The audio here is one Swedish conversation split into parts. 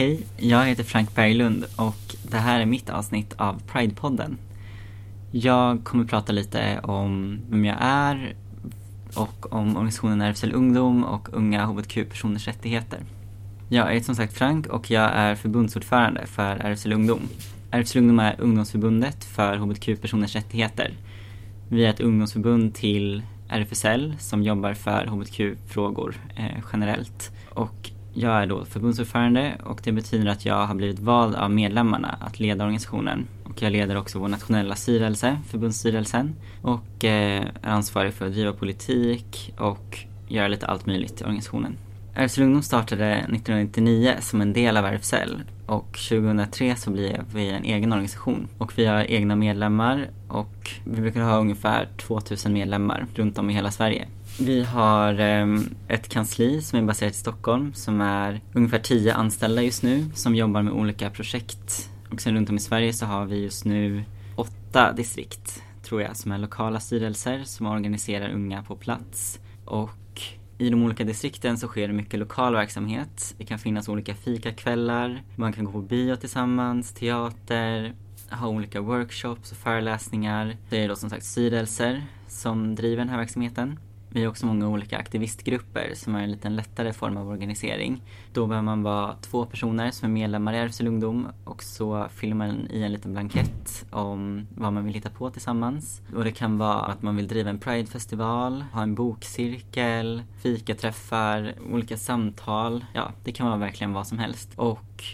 Hej, jag heter Frank Berglund och det här är mitt avsnitt av Pride-podden. Jag kommer prata lite om vem jag är och om organisationen RFSL Ungdom och unga hbtq-personers rättigheter. Jag är som sagt Frank och jag är förbundsordförande för RFSL Ungdom. RFSL Ungdom är ungdomsförbundet för hbtq-personers rättigheter. Vi är ett ungdomsförbund till RFSL som jobbar för hbtq-frågor eh, generellt. Och jag är då förbundsordförande och det betyder att jag har blivit vald av medlemmarna att leda organisationen. Och jag leder också vår nationella styrelse, förbundsstyrelsen, och eh, är ansvarig för att driva politik och göra lite allt möjligt i organisationen. RFSL Ungdom startade 1999 som en del av RFSL och 2003 så blev vi en egen organisation. Och vi har egna medlemmar och vi brukar ha ungefär 2000 medlemmar runt om i hela Sverige. Vi har ehm, ett kansli som är baserat i Stockholm som är ungefär 10 anställda just nu som jobbar med olika projekt. Och sen runt om i Sverige så har vi just nu åtta distrikt tror jag som är lokala styrelser som organiserar unga på plats. Och i de olika distrikten så sker det mycket lokal verksamhet. Det kan finnas olika fikakvällar, man kan gå på bio tillsammans, teater, ha olika workshops och föreläsningar. Det är då som sagt styrelser som driver den här verksamheten. Vi har också många olika aktivistgrupper som är en lite lättare form av organisering. Då behöver man vara två personer som är medlemmar i RFSL Ungdom och så fyller man i en liten blankett om vad man vill hitta på tillsammans. Och det kan vara att man vill driva en Pridefestival, ha en bokcirkel, fikaträffar, olika samtal. Ja, det kan vara verkligen vad som helst. Och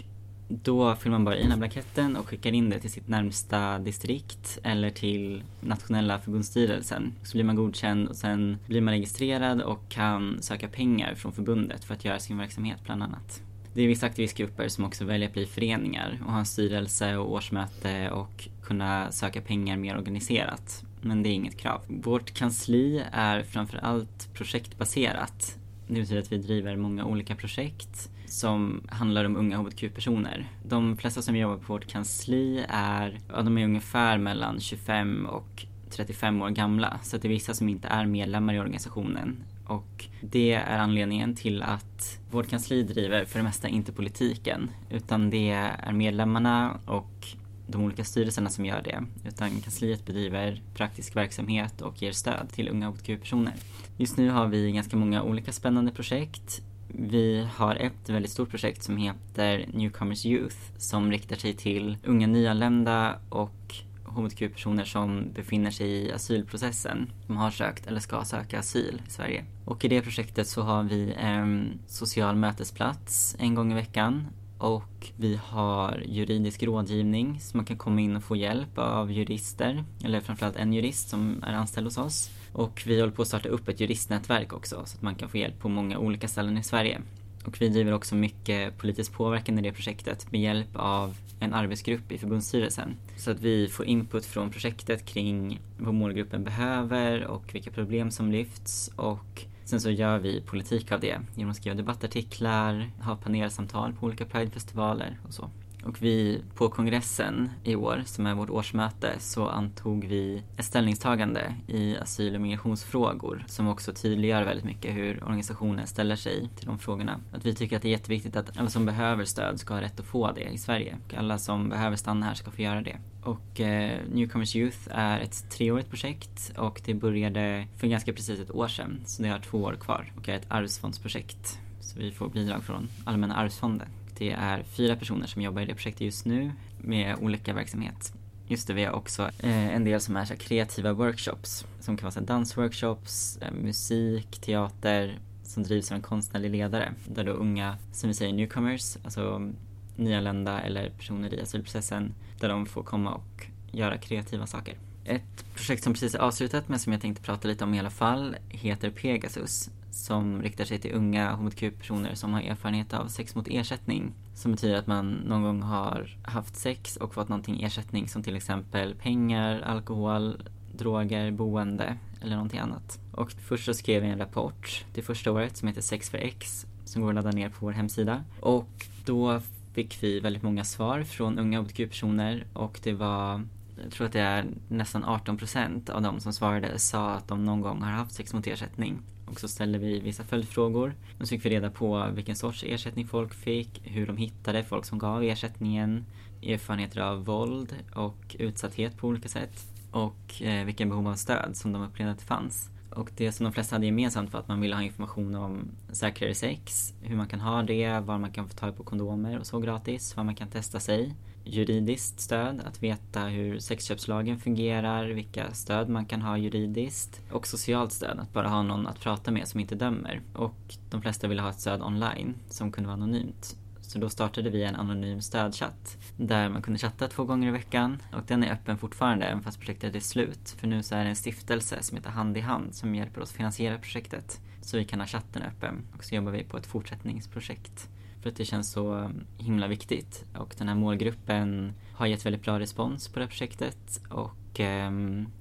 då fyller man bara i den här blanketten och skickar in det till sitt närmsta distrikt eller till nationella förbundsstyrelsen. Så blir man godkänd och sen blir man registrerad och kan söka pengar från förbundet för att göra sin verksamhet bland annat. Det är vissa aktivistgrupper som också väljer att bli föreningar och ha en styrelse och årsmöte och kunna söka pengar mer organiserat. Men det är inget krav. Vårt kansli är framförallt projektbaserat. Det betyder att vi driver många olika projekt som handlar om unga hbtq-personer. De flesta som jobbar på vårt kansli är, ja, de är ungefär mellan 25 och 35 år gamla. Så det är vissa som inte är medlemmar i organisationen. Och det är anledningen till att vårt kansli driver för det mesta inte politiken. Utan det är medlemmarna och de olika styrelserna som gör det. Utan kansliet bedriver praktisk verksamhet och ger stöd till unga hbtq-personer. Just nu har vi ganska många olika spännande projekt vi har ett väldigt stort projekt som heter Newcomers Youth som riktar sig till unga nyanlända och hbtq-personer som befinner sig i asylprocessen, som har sökt eller ska söka asyl i Sverige. Och i det projektet så har vi en social mötesplats en gång i veckan och vi har juridisk rådgivning så man kan komma in och få hjälp av jurister, eller framförallt en jurist som är anställd hos oss. Och vi håller på att starta upp ett juristnätverk också så att man kan få hjälp på många olika ställen i Sverige. Och vi driver också mycket politisk påverkan i det projektet med hjälp av en arbetsgrupp i förbundsstyrelsen. Så att vi får input från projektet kring vad målgruppen behöver och vilka problem som lyfts och sen så gör vi politik av det genom att skriva debattartiklar, ha panelsamtal på olika Pridefestivaler och så. Och vi på kongressen i år, som är vårt årsmöte, så antog vi ett ställningstagande i asyl och migrationsfrågor som också tydliggör väldigt mycket hur organisationen ställer sig till de frågorna. Att vi tycker att det är jätteviktigt att alla som behöver stöd ska ha rätt att få det i Sverige. Och alla som behöver stanna här ska få göra det. Och eh, Newcomers Youth är ett treårigt projekt och det började för ganska precis ett år sedan. Så det har två år kvar och är ett arvsfondsprojekt. Så vi får bidrag från Allmänna arvsfonden. Det är fyra personer som jobbar i det projektet just nu med olika verksamhet. Just det, vi har också eh, en del som är så kreativa workshops som kan vara så dansworkshops, eh, musik, teater som drivs av en konstnärlig ledare där då unga, som vi säger newcomers, alltså nyanlända eller personer i asylprocessen där de får komma och göra kreativa saker. Ett projekt som precis är avslutat men som jag tänkte prata lite om i alla fall heter Pegasus som riktar sig till unga hbtq-personer som har erfarenhet av sex mot ersättning. Som betyder att man någon gång har haft sex och fått någonting ersättning som till exempel pengar, alkohol, droger, boende eller någonting annat. Och först så skrev jag en rapport det första året som heter Sex för X som går att ladda ner på vår hemsida. Och då fick vi väldigt många svar från unga hbtq-personer och det var jag tror att det är nästan 18% av de som svarade sa att de någon gång har haft sex mot ersättning och så ställde vi vissa följdfrågor. Och så fick vi reda på vilken sorts ersättning folk fick, hur de hittade folk som gav ersättningen, erfarenheter av våld och utsatthet på olika sätt och eh, vilken behov av stöd som de upplevde att det fanns. Och det som de flesta hade gemensamt var att man ville ha information om säkrare sex, hur man kan ha det, var man kan få tag på kondomer och så gratis, var man kan testa sig. Juridiskt stöd, att veta hur sexköpslagen fungerar, vilka stöd man kan ha juridiskt. Och socialt stöd, att bara ha någon att prata med som inte dömer. Och de flesta ville ha ett stöd online som kunde vara anonymt. Så då startade vi en anonym stödchatt där man kunde chatta två gånger i veckan och den är öppen fortfarande även fast projektet är slut. För nu så är det en stiftelse som heter Hand i hand som hjälper oss finansiera projektet. Så vi kan ha chatten öppen och så jobbar vi på ett fortsättningsprojekt. För att det känns så eh, himla viktigt och den här målgruppen har gett väldigt bra respons på det här projektet och eh,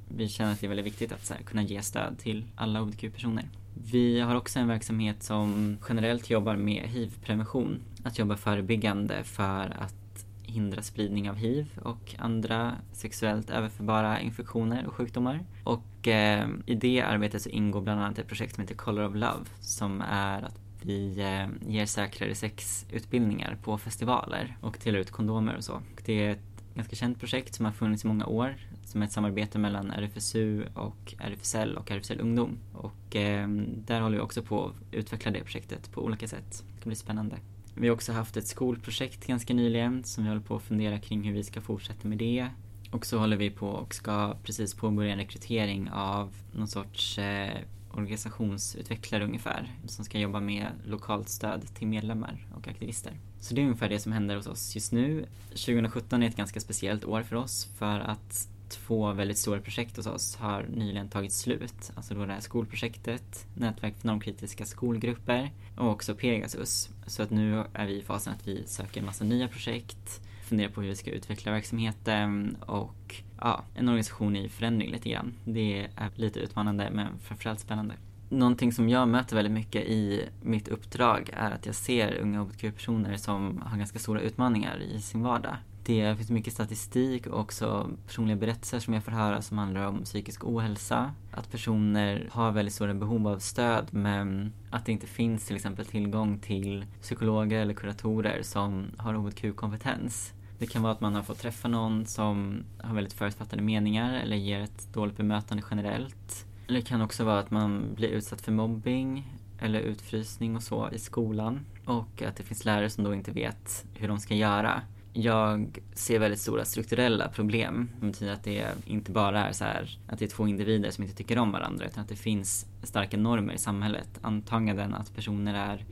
vi känner att det är väldigt viktigt att här, kunna ge stöd till alla hbtq-personer. Vi har också en verksamhet som generellt jobbar med hiv-prevention. Att jobba förebyggande för att hindra spridning av hiv och andra sexuellt överförbara infektioner och sjukdomar. Och eh, i det arbetet så ingår bland annat ett projekt som heter Color of Love som är att vi eh, ger säkrare sexutbildningar på festivaler och delar ut kondomer och så. Det är ett ganska känt projekt som har funnits i många år som är ett samarbete mellan RFSU och RFSL och RFSL Ungdom. Och eh, där håller vi också på att utveckla det projektet på olika sätt. Det ska bli spännande. Vi har också haft ett skolprojekt ganska nyligen som vi håller på att fundera kring hur vi ska fortsätta med det. Och så håller vi på och ska precis påbörja en rekrytering av någon sorts eh, organisationsutvecklare ungefär som ska jobba med lokalt stöd till medlemmar och aktivister. Så det är ungefär det som händer hos oss just nu. 2017 är ett ganska speciellt år för oss för att två väldigt stora projekt hos oss har nyligen tagit slut. Alltså då det här skolprojektet, Nätverk för normkritiska skolgrupper och också Pegasus. Så att nu är vi i fasen att vi söker en massa nya projekt, funderar på hur vi ska utveckla verksamheten och ja, en organisation i förändring lite grann. Det är lite utmanande men framförallt spännande. Någonting som jag möter väldigt mycket i mitt uppdrag är att jag ser unga hbtq-personer som har ganska stora utmaningar i sin vardag. Det finns mycket statistik och också personliga berättelser som jag får höra som handlar om psykisk ohälsa. Att personer har väldigt stora behov av stöd men att det inte finns till exempel tillgång till psykologer eller kuratorer som har hbtq-kompetens. Det kan vara att man har fått träffa någon som har väldigt förutfattade meningar eller ger ett dåligt bemötande generellt. Eller det kan också vara att man blir utsatt för mobbing eller utfrysning och så i skolan. Och att det finns lärare som då inte vet hur de ska göra. Jag ser väldigt stora strukturella problem. Det betyder att det inte bara är så här att det är två individer som inte tycker om varandra utan att det finns starka normer i samhället. Antaganden att personer är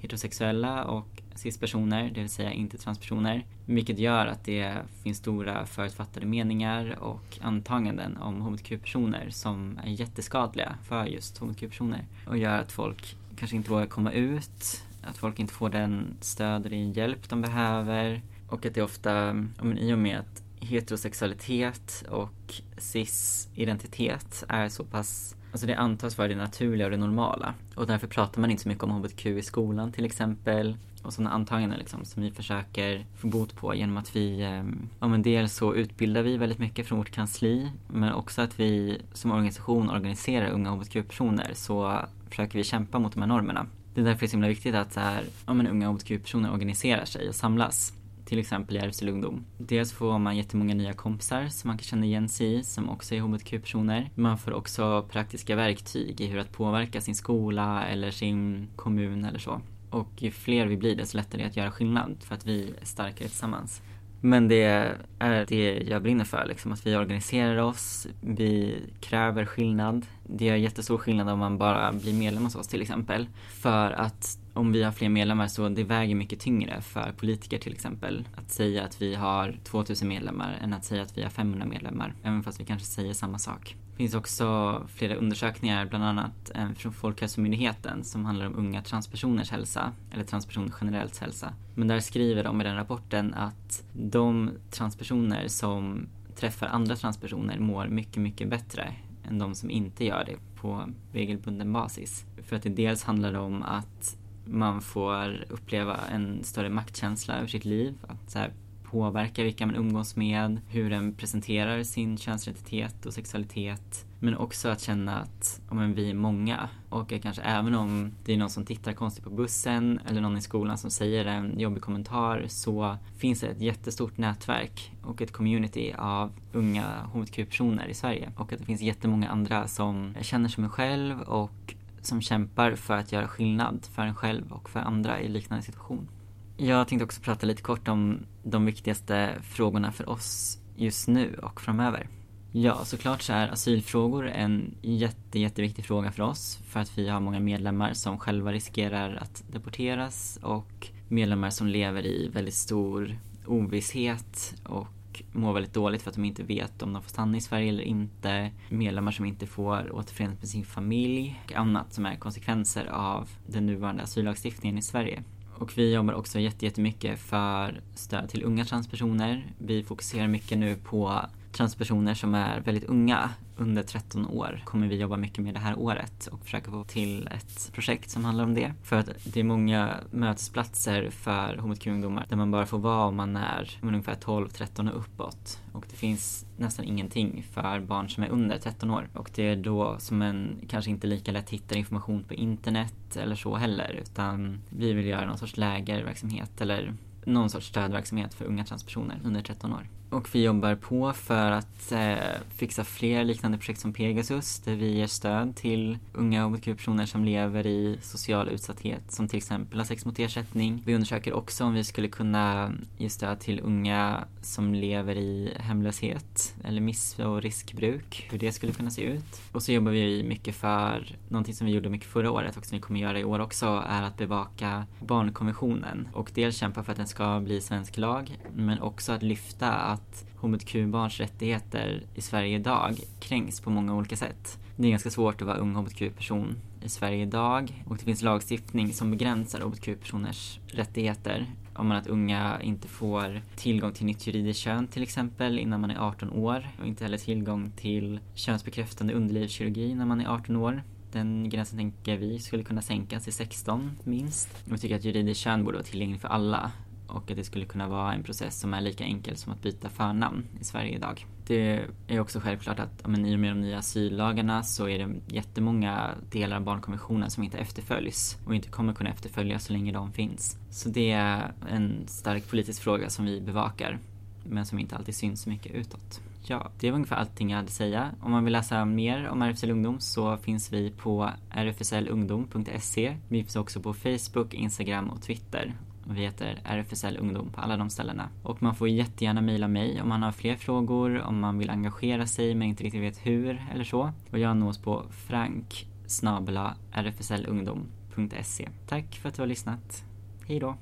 heterosexuella och cispersoner, det vill säga inte transpersoner. Vilket gör att det finns stora förutfattade meningar och antaganden om hbtq-personer som är jätteskadliga för just hbtq-personer. Och gör att folk kanske inte vågar komma ut, att folk inte får den stöd och den hjälp de behöver. Och att det ofta, men i och med att heterosexualitet och cis-identitet är så pass Alltså det antas vara det naturliga och det normala. Och därför pratar man inte så mycket om hbtq i skolan till exempel. Och sådana antaganden liksom, som vi försöker få bot på genom att vi, eh, ja men dels så utbildar vi väldigt mycket från vårt kansli. Men också att vi som organisation organiserar unga hbtq-personer så försöker vi kämpa mot de här normerna. Det är därför det är så himla viktigt att så här, ja, men unga hbtq-personer organiserar sig och samlas till exempel i RFSL Ungdom. Dels får man jättemånga nya kompisar som man kan känna igen sig i, som också är hbtq-personer. Man får också praktiska verktyg i hur att påverka sin skola eller sin kommun eller så. Och ju fler vi blir desto lättare är det att göra skillnad för att vi är starkare tillsammans. Men det är det jag brinner för, liksom, att vi organiserar oss, vi kräver skillnad. Det gör jättestor skillnad om man bara blir medlem hos oss till exempel. För att om vi har fler medlemmar så det väger mycket tyngre för politiker till exempel att säga att vi har 2000 medlemmar än att säga att vi har 500 medlemmar, även fast vi kanske säger samma sak. Det finns också flera undersökningar, bland annat eh, från Folkhälsomyndigheten som handlar om unga transpersoners hälsa, eller transpersoner generellt hälsa. Men där skriver de i den rapporten att de transpersoner som träffar andra transpersoner mår mycket, mycket bättre än de som inte gör det på regelbunden basis. För att det dels handlar om att man får uppleva en större maktkänsla över sitt liv. Att så här, påverka vilka man umgås med, hur den presenterar sin könsidentitet och sexualitet. Men också att känna att om vi är många och kanske även om det är någon som tittar konstigt på bussen eller någon i skolan som säger en jobbig kommentar så finns det ett jättestort nätverk och ett community av unga hbtq-personer i Sverige och att det finns jättemånga andra som känner som en själv och som kämpar för att göra skillnad för en själv och för andra i liknande situation. Jag tänkte också prata lite kort om de viktigaste frågorna för oss just nu och framöver. Ja, såklart så är asylfrågor en jätte, jätteviktig fråga för oss för att vi har många medlemmar som själva riskerar att deporteras och medlemmar som lever i väldigt stor ovisshet och mår väldigt dåligt för att de inte vet om de får stanna i Sverige eller inte. Medlemmar som inte får återförenas med sin familj och annat som är konsekvenser av den nuvarande asyllagstiftningen i Sverige. Och vi jobbar också jättemycket för stöd till unga transpersoner. Vi fokuserar mycket nu på transpersoner som är väldigt unga, under 13 år, kommer vi jobba mycket med det här året och försöka få till ett projekt som handlar om det. För att det är många mötesplatser för hbtq-ungdomar där man bara får vara om man är ungefär 12, 13 och uppåt. Och det finns nästan ingenting för barn som är under 13 år. Och det är då som en kanske inte lika lätt hittar information på internet eller så heller, utan vi vill göra någon sorts lägerverksamhet eller någon sorts stödverksamhet för unga transpersoner under 13 år. Och vi jobbar på för att eh, fixa fler liknande projekt som Pegasus där vi ger stöd till unga hbtq-personer som lever i social utsatthet som till exempel har sex mot ersättning. Vi undersöker också om vi skulle kunna ge stöd till unga som lever i hemlöshet eller miss och riskbruk, hur det skulle kunna se ut. Och så jobbar vi mycket för någonting som vi gjorde mycket förra året och som vi kommer göra i år också är att bevaka barnkonventionen och dels kämpa för att den ska bli svensk lag men också att lyfta att att hbtq-barns rättigheter i Sverige idag kränks på många olika sätt. Det är ganska svårt att vara ung hbtq-person i Sverige idag och det finns lagstiftning som begränsar hbtq-personers rättigheter. Om man att unga inte får tillgång till nytt juridiskt kön till exempel innan man är 18 år och inte heller tillgång till könsbekräftande underlivskirurgi när man är 18 år. Den gränsen tänker vi skulle kunna sänkas till 16 minst. Och vi tycker att juridiskt kön borde vara tillgängligt för alla och att det skulle kunna vara en process som är lika enkel som att byta förnamn i Sverige idag. Det är också självklart att men, i och med de nya asyllagarna så är det jättemånga delar av barnkonventionen som inte efterföljs och inte kommer kunna efterföljas så länge de finns. Så det är en stark politisk fråga som vi bevakar men som inte alltid syns så mycket utåt. Ja, det var ungefär allting jag hade att säga. Om man vill läsa mer om RFSL Ungdom så finns vi på rfslungdom.se. Vi finns också på Facebook, Instagram och Twitter vi heter RFSL Ungdom på alla de ställena. Och man får jättegärna mejla mig om man har fler frågor, om man vill engagera sig men inte riktigt vet hur eller så. Och jag nås på frank rfslungdom.se. Tack för att du har lyssnat. Hej då!